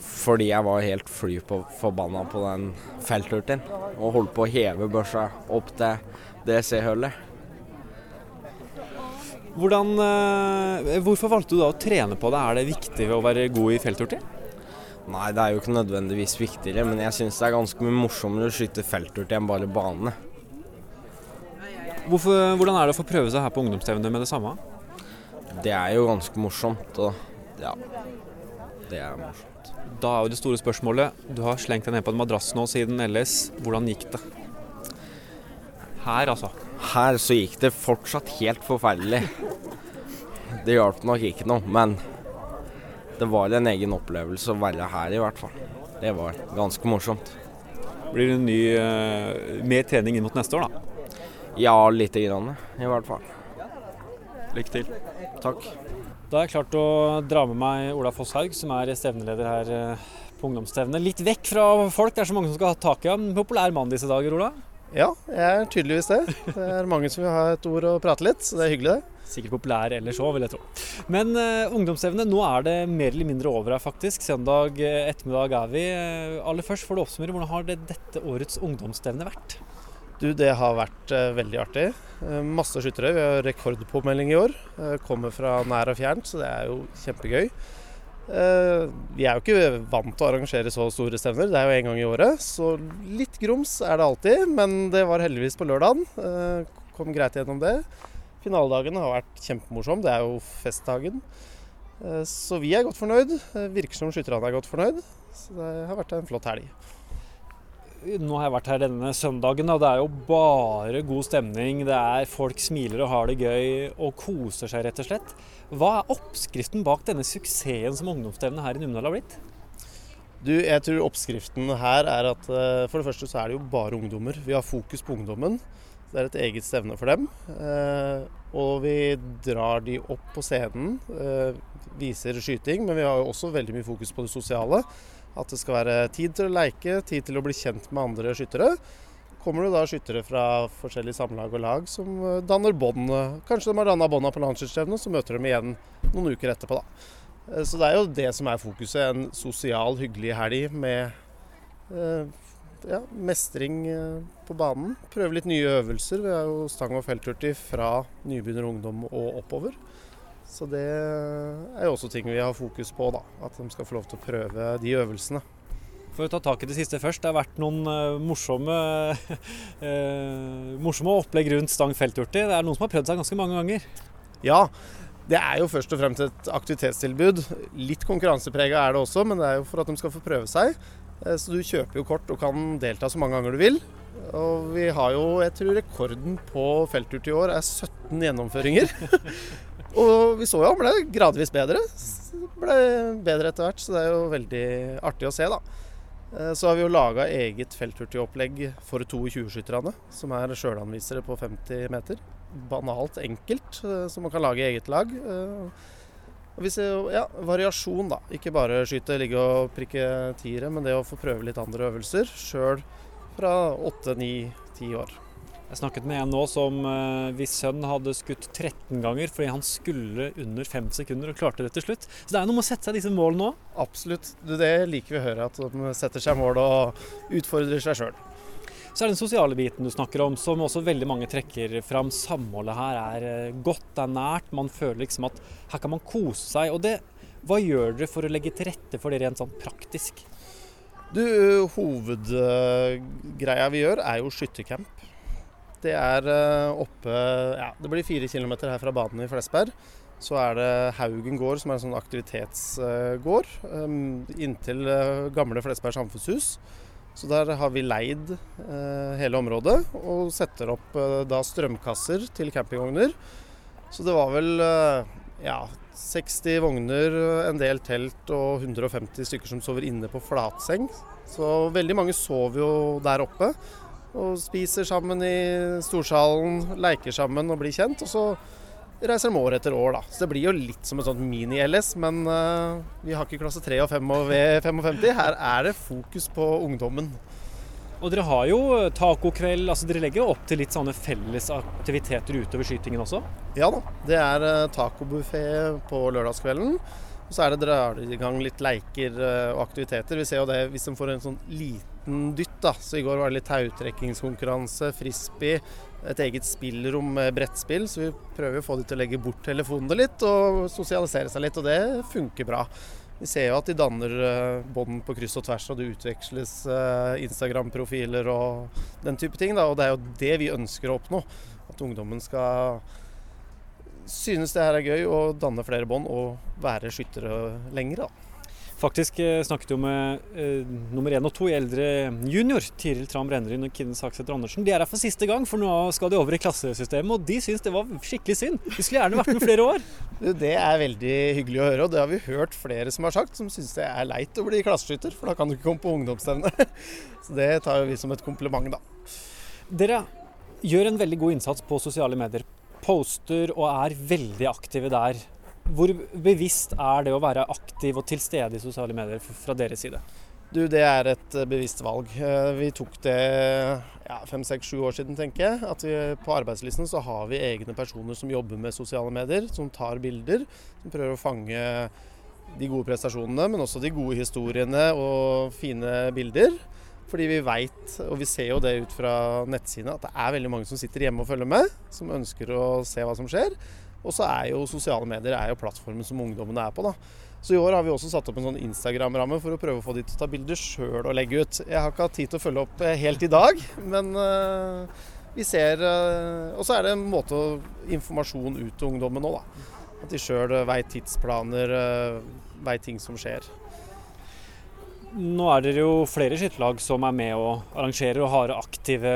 Fordi jeg var helt fly på forbanna på den felthurtien. Og holdt på å heve børsa opp til DC-hullet. Hvordan, eh, hvorfor valgte du da å trene på det? Er det viktig å være god i felthurtig? Nei, det er jo ikke nødvendigvis viktigere, men jeg syns det er ganske mye morsommere å skyte felthurti enn bare bane. Hvorfor, hvordan er det å få prøve seg her på ungdomsstevnet med det samme? Det er jo ganske morsomt. Og ja. det er morsomt. Da er jo det store spørsmålet Du har slengt deg ned på en madrass nå siden LS. Hvordan gikk det? Her, altså. Her så gikk det fortsatt helt forferdelig. Det hjalp nok ikke noe, men det var en egen opplevelse å være her i hvert fall. Det var ganske morsomt. Blir det ny, uh, mer trening inn mot neste år, da? Ja, lite grann i hvert fall. Lykke til. Takk. Da har jeg klart å dra med meg Ola Fosshaug, som er stevneleder her eh, på ungdomsstevnet. Litt vekk fra folk, det er så mange som skal ha tak i ham. Populær mann disse dager, Ola? Ja, jeg er tydeligvis det. Det er mange som vil ha et ord og prate litt, så det er hyggelig det. Sikkert populær ellers òg, vil jeg tro. Men uh, ungdomsevne, nå er det mer eller mindre over her, faktisk. Søndag eh, ettermiddag er vi. Eh, aller først, får du oppsummere, hvordan har det dette årets ungdomsstevne vært? Du, det har vært uh, veldig artig. Uh, masse skyttere. Vi har rekordpåmelding i år. Kommer fra nær og fjernt, så det er jo kjempegøy. Vi er jo ikke vant til å arrangere så store stevner, det er jo én gang i året. Så litt grums er det alltid, men det var heldigvis på lørdagen. Kom greit gjennom det. Finaledagen har vært kjempemorsom, det er jo festdagen. Eh, Så vi er godt fornøyd. Eh, Virker som skytterne er godt fornøyd. Så det har vært en flott helg. Nå har jeg vært her denne søndagen, og det er jo bare god stemning. Det er Folk smiler og har det gøy og koser seg, rett og slett. Hva er oppskriften bak denne suksessen som ungdomsstevnet her i Numedal har blitt? Du, jeg tror oppskriften her er at eh, for det første så er det jo bare ungdommer. Vi har fokus på ungdommen. Det er et eget stevne for dem. Eh, og vi drar de opp på scenen, eh, viser skyting, men vi har jo også veldig mye fokus på det sosiale. At det skal være tid til å leke, tid til å bli kjent med andre skyttere. Kommer det da skyttere fra forskjellige samlag og lag som eh, danner bånd. Kanskje de har danna bånda på landslagsstevnet, så møter de igjen noen uker etterpå, da. Så det er jo det som er fokuset. En sosial, hyggelig helg med ja, mestring eh, på banen. Prøve litt nye øvelser. Vi har jo stang- og felthurtig fra nybegynner ungdom og oppover. Så det er jo også ting vi har fokus på, da. At de skal få lov til å prøve de øvelsene. For å ta tak i det siste først. Det har vært noen eh, morsomme, [laughs] eh, morsomme opplegg rundt stang felthurtig. Det er noen som har prøvd seg ganske mange ganger. Ja, det er jo først og fremst et aktivitetstilbud. Litt konkurranseprega er det også, men det er jo for at de skal få prøve seg. Eh, Så du kjøper jo kort og kan delta så mange ganger du vil. Og vi har jo, jeg tror rekorden på felthurt i år er 17 gjennomføringer. [laughs] og vi så jo han ble gradvis bedre. Ble bedre etter hvert, så det er jo veldig artig å se, da. Eh, Så har vi jo laga eget felthurtigopplegg for 22-skytterne, som er sjølanvisere på 50 meter. Banalt enkelt, eh, så man kan lage eget lag. Ser ja, variasjon, da. Ikke bare skyte, ligge og prikke tiere, men det å få prøve litt andre øvelser sjøl fra 8, 9, 10 år. Jeg snakket med en nå som eh, hvis sønn hadde skutt 13 ganger fordi han skulle under 5 sekunder og klarte det til slutt. Så det er noe med å sette seg disse målene òg. Absolutt. Det liker vi å høre, at de setter seg mål og utfordrer seg sjøl. Så er det den sosiale biten du snakker om, som også veldig mange trekker fram. Samholdet her er eh, godt, det er nært. Man føler liksom at her kan man kose seg. Og det, hva gjør dere for å legge til rette for det rent sånn praktisk? Du, Hovedgreia vi gjør, er jo skyttercamp. Det er eh, oppe ja, Det blir fire kilometer her fra banen i Flesberg. Så er det Haugen gård, som er en sånn aktivitetsgård, inntil eh, gamle Flesberg samfunnshus. Så der har vi leid eh, hele området og setter opp eh, da strømkasser til campingvogner. Så det var vel eh, ja, 60 vogner, en del telt og 150 stykker som sover inne på flatseng. Så veldig mange sover jo der oppe. Og spiser sammen i storsalen, leker sammen og blir kjent. Og så reiser de år etter år, da. Så det blir jo litt som en sånn mini-LS, men uh, vi har ikke klasse 3 og 5 og V55. Her er det fokus på ungdommen. Og dere har jo tacokveld, altså dere legger jo opp til litt sånne felles aktiviteter utover skytingen også? Ja da. Det er uh, tacobuffé på lørdagskvelden. Og så er det drar i gang litt leker eh, og aktiviteter. Vi ser jo det hvis de får en sånn liten dytt, da. Så i går var det litt tautrekkingskonkurranse, frisbee, et eget spillrom med brettspill. Så vi prøver å få de til å legge bort telefonene litt og sosialisere seg litt, og det funker bra. Vi ser jo at de danner eh, bånd på kryss og tvers, og det utveksles eh, Instagram-profiler og den type ting. Da. Og det er jo det vi ønsker å oppnå. At ungdommen skal synes det her er gøy å danne flere bånd og være skyttere lenger. Da. Faktisk eh, snakket jo med eh, nummer én og to i Eldre junior, Tiril Tram Brennrud og Kine Saksæter Andersen. De er her for siste gang, for nå skal de over i klassesystemet. Og de syns det var skikkelig synd. De skulle gjerne vært med flere år. [laughs] Det er veldig hyggelig å høre, og det har vi hørt flere som har sagt, som syns det er leit å bli klasseskytter, for da kan du ikke komme på ungdomsstevne. [laughs] Så det tar vi som et kompliment, da. Dere gjør en veldig god innsats på sosiale medier. Poster og er veldig aktive der. Hvor bevisst er det å være aktiv og til stede i sosiale medier fra deres side? Du, det er et eh, bevisst valg. Eh, Vi tok det ja, fem, seks, sju år siden, tenker jeg. At vi, på arbeidslisten så har vi egne personer som jobber med sosiale medier, som tar bilder. Som prøver å fange de gode prestasjonene, men også de gode historiene og fine bilder. Fordi vi veit, og vi ser jo det ut fra nettsidene, at det er veldig mange som sitter hjemme og følger med. Som ønsker å se hva som skjer. Og så er jo sosiale medier er jo plattformen som ungdommene er på. da. Så i år har vi også satt opp en sånn Instagram-ramme for å prøve å få de til å ta bilder sjøl og legge ut. Jeg har ikke hatt tid til å følge opp eh, helt i dag, men eh, vi ser eh, Og så er det en måte å informasjon ut til ungdommen nå, da. At de sjøl veit tidsplaner, veit ting som skjer. Nå er dere jo flere skytterlag som er med og arrangerer og har aktive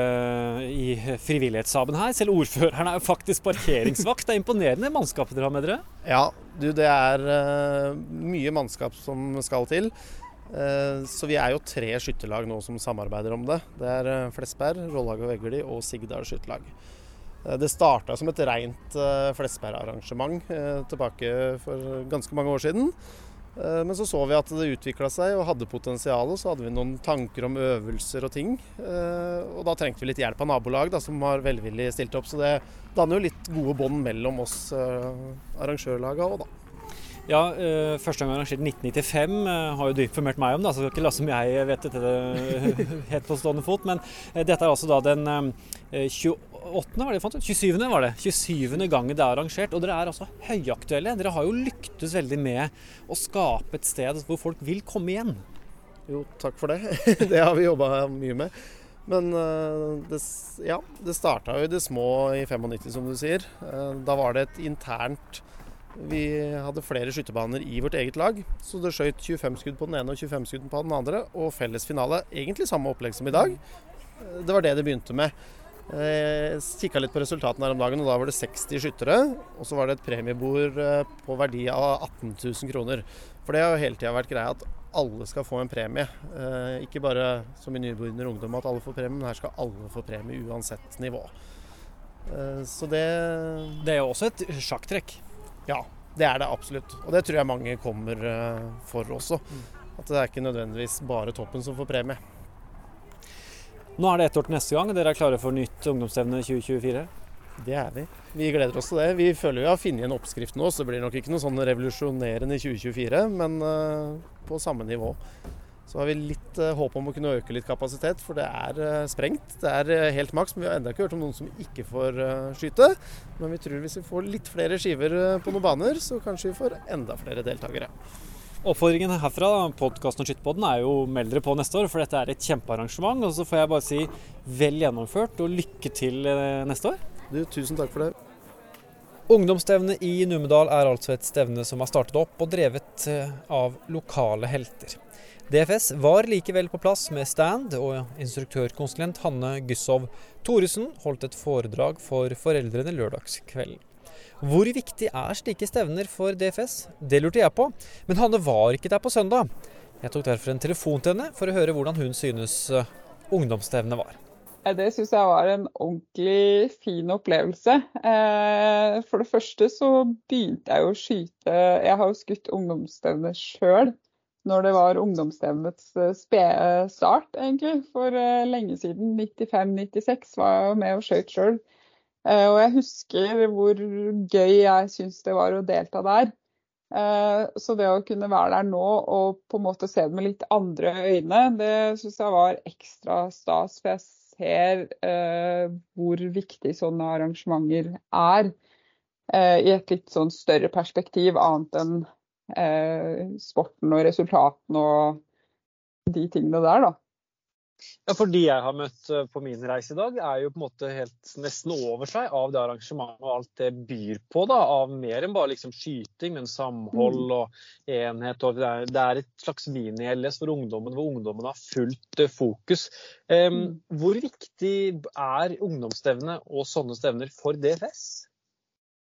i frivillighetsstaben her. Selv ordføreren er jo faktisk parkeringsvakt. Det er imponerende mannskapet dere har med dere. Ja, du, det er uh, mye mannskap som skal til. Uh, så vi er jo tre skytterlag nå som samarbeider om det. Det er uh, Flesberg, Rollhaget og Vegli og Sigdal skytterlag. Eh, det starta som et rent Flesberg-arrangement eh, tilbake for ganske mange år siden. Eh, Men så så vi at det utvikla seg og hadde potensial, så hadde vi noen tanker om øvelser og ting. Eh, Og da trengte vi litt hjelp av nabolag da, som har velvillig stilt opp. Så det danner jo litt gode bånd mellom oss eh, arrangørlaga òg, da. Ja, Første gang arrangert i 1995 eh, har jo du informert meg om, da, så det skal ikke la som jeg vet dette det, [laughs] helt på stående fot. Men dette er altså da den 28. var det fant ut? 27. var det. 27. gangen det er arrangert. Og dere er altså høyaktuelle. Dere har jo lyktes veldig med å skape et sted hvor folk vil komme igjen. Jo, takk for det. [laughs] det har vi jobba mye med. Men eh, det, ja, det starta jo i det små i 95, som du sier. Eh, Da var det et internt Vi hadde flere skytterbaner i vårt eget lag. Så det skjøt 25 skudd på den ene og 25 skudd på den andre. Og felles finale. Egentlig samme opplegg som i dag. Eh, Det var det det begynte med. Eh, Jeg kikka litt på resultatene her om dagen, og da var det 60 skyttere. Og så var det et premiebord eh, på verdi av 18 000 kroner. For det har jo hele tida vært greia at alle skal få en premie. Eh, ikke bare som i nybegynner Ungdom at alle får premie, men her skal alle få premie uansett nivå. Eh, så det Det er jo også et sjakktrekk. Ja, det er det absolutt. Og det tror jeg mange kommer eh, for også. At det er ikke nødvendigvis bare toppen som får premie. Nå er det ett år til neste gang. Dere er klare for nytt ungdomsstevne 2024? Det er vi. Vi gleder oss til det. Vi føler vi har funnet en oppskrift nå, så det blir nok ikke noe sånn revolusjonerende i 2024, men eh, på samme nivå. Så har vi litt eh, håp om å kunne øke litt kapasitet, for det er eh, sprengt. Det er helt maks, men vi har ennå ikke hørt om noen som ikke får skyte. Men vi tror hvis vi får litt flere skiver på noen baner, så kanskje vi får enda flere deltakere. Oppfordringen herfra, podkasten og skyttpodden, er jo meld dere på neste år, for dette er et kjempearrangement. Og så får jeg bare si vel gjennomført og lykke til eh, neste år. Du, tusen takk for det. Ungdomsstevnet i Numedal er altså et stevne som har startet opp og drevet eh, av lokale helter. DFS var likevel på plass med stand, og instruktørkonsulent Hanne Gussov Thoresen holdt et foredrag for foreldrene lørdagskvelden. Hvor viktig er slike stevner for DFS? Det lurte jeg på, men Hanne var ikke der på søndag. Jeg tok derfor en telefon til henne for å høre hvordan hun synes eh, ungdomsstevnet var. Det syns jeg var en ordentlig fin opplevelse. Eh, For det første så begynte jeg å skyte Jeg har jo skutt ungdomsstevne sjøl når det var ungdomsstevnets eh, spede start, egentlig. For lenge siden. 95-96 var jeg med og skjøt sjøl. Og jeg husker hvor gøy jeg syns det var å delta der. Eh, Så det å kunne være der nå og på en måte se det med litt andre øyne, det syns jeg var ekstra stas. For jeg ser eh, hvor viktig sånne arrangementer er eh, i et litt sånn større perspektiv, annet enn eh, sporten og resultatene og de tingene der, da. Ja, for de jeg har møtt eh, på min reise i dag, er jo på en måte helt nesten over seg av det arrangementet og alt det byr på. da, Av mer enn bare liksom skyting, men samhold Mm. og enhet. og Det er, et slags mini-LS for ungdommen, hvor ungdommen har fullt eh, fokus. Mm. Hvor viktig er ungdomsstevne og sånne stevner for DFS?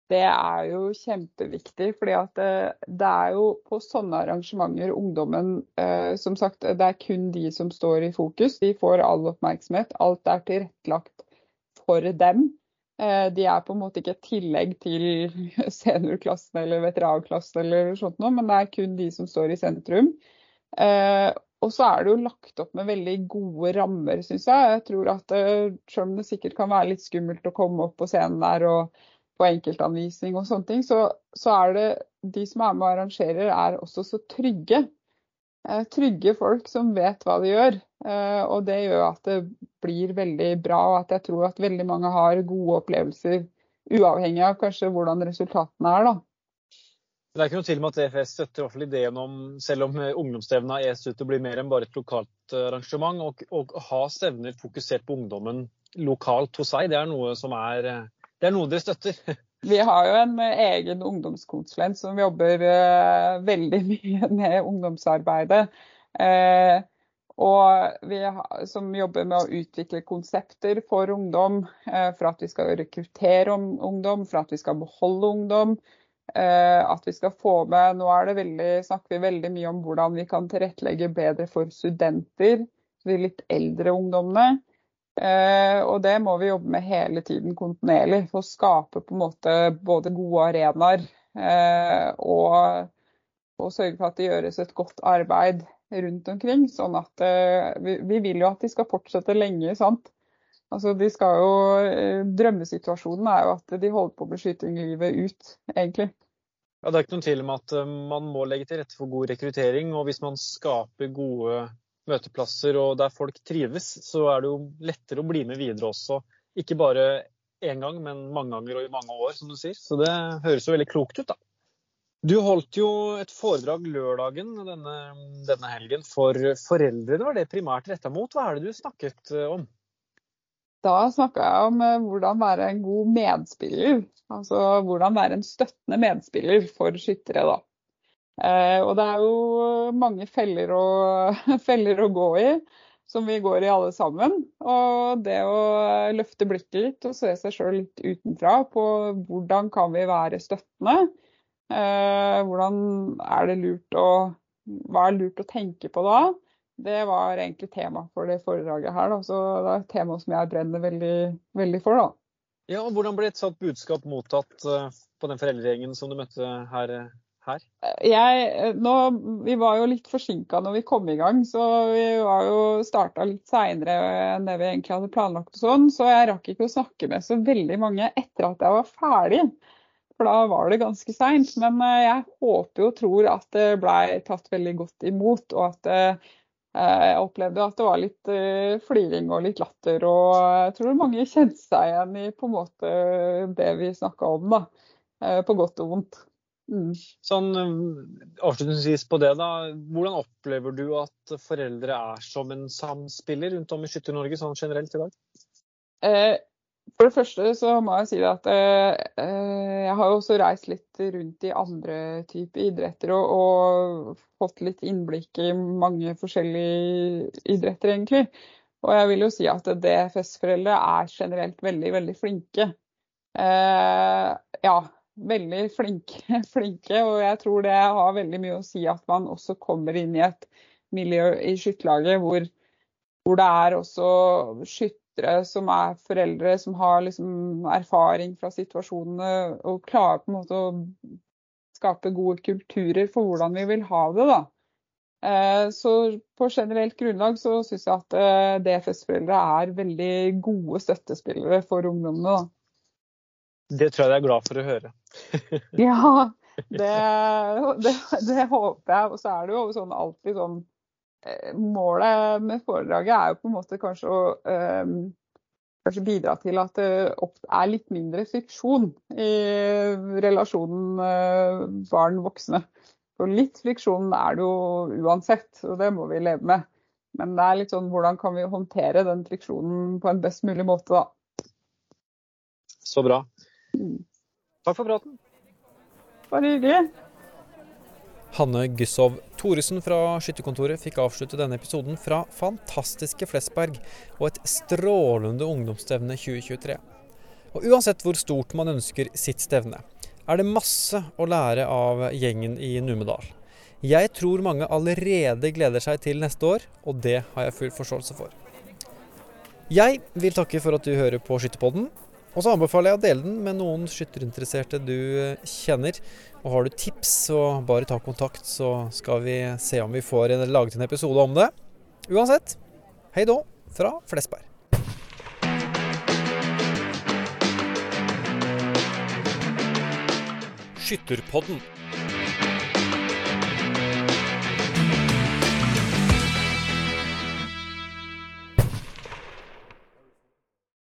Det er jo kjempeviktig, fordi det, det er jo på sånne arrangementer ungdommen eh, Som sagt, det er kun de som står i fokus. De får all oppmerksomhet. Alt er tilrettelagt for dem. Eh, de er på en måte ikke et tillegg til [laughs] seniorklassen eller veteranklassen eller sånt noe, men det er kun de som står i sentrum. Eh, og så er det jo lagt opp med veldig gode rammer, syns jeg. Jeg tror at eh, Selv om det sikkert kan være litt skummelt å komme opp på scenen der og på enkeltanvisning og sånne ting, så, så er det de som er med og arrangerer, er også så trygge. Eh, trygge folk som vet hva de gjør. Eh, og det gjør at det blir veldig bra, og at jeg tror at veldig mange har gode opplevelser, uavhengig av kanskje hvordan resultatene er. da. Det er ikke noe tvil om at EFS støtter ideen om, selv om eh, ungdomsstevna er ut til å bli mer enn bare et lokalt eh, arrangement, og, å ha stevner fokusert på ungdommen lokalt hos seg, det er noe som er eh, det er noe dere støtter. [laughs] Vi har jo en eh, egen ungdomskonsulent som jobber eh, veldig [laughs] mye med ungdomsarbeidet. Eh, og vi som jobber med å utvikle konsepter for ungdom, for at vi skal rekruttere om, ungdom, for at vi skal beholde ungdom. At vi skal få med Nå veldig, snakker vi veldig mye om hvordan vi kan tilrettelegge bedre for studenter, de litt eldre ungdommene. Eh, og det må vi jobbe med hele tiden kontinuerlig for å skape på en måte både gode arenaer eh, og, og sørge for at det gjøres et godt arbeid rundt omkring. Sånn at eh, vi, vi vil jo at de skal fortsette lenge, sant. Altså de skal jo, Drømmesituasjonen er jo at de holder på med skyting livet ut, egentlig. Ja, det er ikke noen tvil om at man må legge til rette for god rekruttering. Og hvis man skaper gode møteplasser og der folk trives, så er det jo lettere å bli med videre også. Ikke bare én gang, men mange ganger og i mange år, som du sier. Så det høres jo veldig klokt ut, da. Du holdt jo et foredrag lørdagen denne, denne helgen for foreldrene. Var det primært retta mot? Hva er det du snakket eh, om? Da snakka jeg om eh, hvordan være en god medspiller. Altså hvordan være en støttende medspiller for skyttere, da. Eh, og det er jo mange feller å, [laughs] feller å gå i, som vi går i alle sammen. Og det å løfte blikket litt og se seg sjøl litt utenfra på hvordan kan vi være støttende. Eh, hvordan er det lurt å Hva er lurt å tenke på da? Det var egentlig tema for det foredraget her. Da. Så det er et tema som jeg brenner veldig, veldig for. da. Ja, og Hvordan ble et sånt budskap mottatt eh, på den foreldregjengen som du møtte her? Her? Jeg, nå, vi var jo litt forsinka når vi kom i gang, så vi var jo starta litt seinere enn det vi egentlig hadde planlagt. og sånn, Så jeg rakk ikke å snakke med så veldig mange etter at jeg var ferdig. For da var det ganske seint. Men eh, jeg håper og tror at det blei tatt veldig godt imot. Og at eh, jeg opplevde at det var litt eh, fliring og litt latter. Og jeg tror mange kjente seg igjen i på en måte det vi snakka om, da. På godt og vondt. Mm. Sånn avslutningsvis på det, da. Hvordan opplever du at foreldre er som en samspiller rundt om i Skytter-Norge sånn generelt i dag? Eh, for det første så må jeg si at eh, jeg har jo også reist litt rundt i andre typer idretter og, og, fått litt innblikk i mange forskjellige idretter, egentlig. Og jeg vil jo si at DFS-foreldre er generelt veldig, veldig flinke. Eh, ja, veldig flinke, [laughs] flinke, og jeg tror det har veldig mye å si at man også kommer inn i et miljø i skytterlaget hvor, hvor, det er også skyttere som er foreldre, som har liksom erfaring fra situasjonene og klarer på en måte å skape gode kulturer for hvordan vi vil ha det. da. Så på generelt grunnlag så syns jeg at DFS-foreldre er veldig gode støttespillere for ungdommene. da. Det tror jeg de er glad for å høre. [laughs] ja, [laughs] det, det, det, håper jeg. Og så er det jo sånn alltid sånn Målet med foredraget er jo på en måte kanskje å um, kanskje bidra til at det er litt mindre friksjon i relasjonen uh, barn-voksne. For litt friksjon er det jo uansett, og det må vi leve med. Men det er litt sånn hvordan kan vi håndtere den friksjonen på en best mulig måte, da. Så bra. Takk for praten. Bare hyggelig. Hanne Gussov Thoresen fra Skytterkontoret fikk avslutte denne episoden fra fantastiske Flesberg og et strålende ungdomsstevne 2023. Og uansett hvor stort man ønsker sitt stevne, er det masse å lære av gjengen i Numedal. Jeg tror mange allerede gleder seg til neste år, og det har jeg full forståelse for. Jeg vil takke for at du hører på Skytterpodden. Og så anbefaler jeg å dele den med noen skytterinteresserte du eh, kjenner. Og har du tips, så bare ta kontakt, så skal vi se om vi får en- laget en episode om det. Uansett, hei da fra Flesberg. Skytterpodden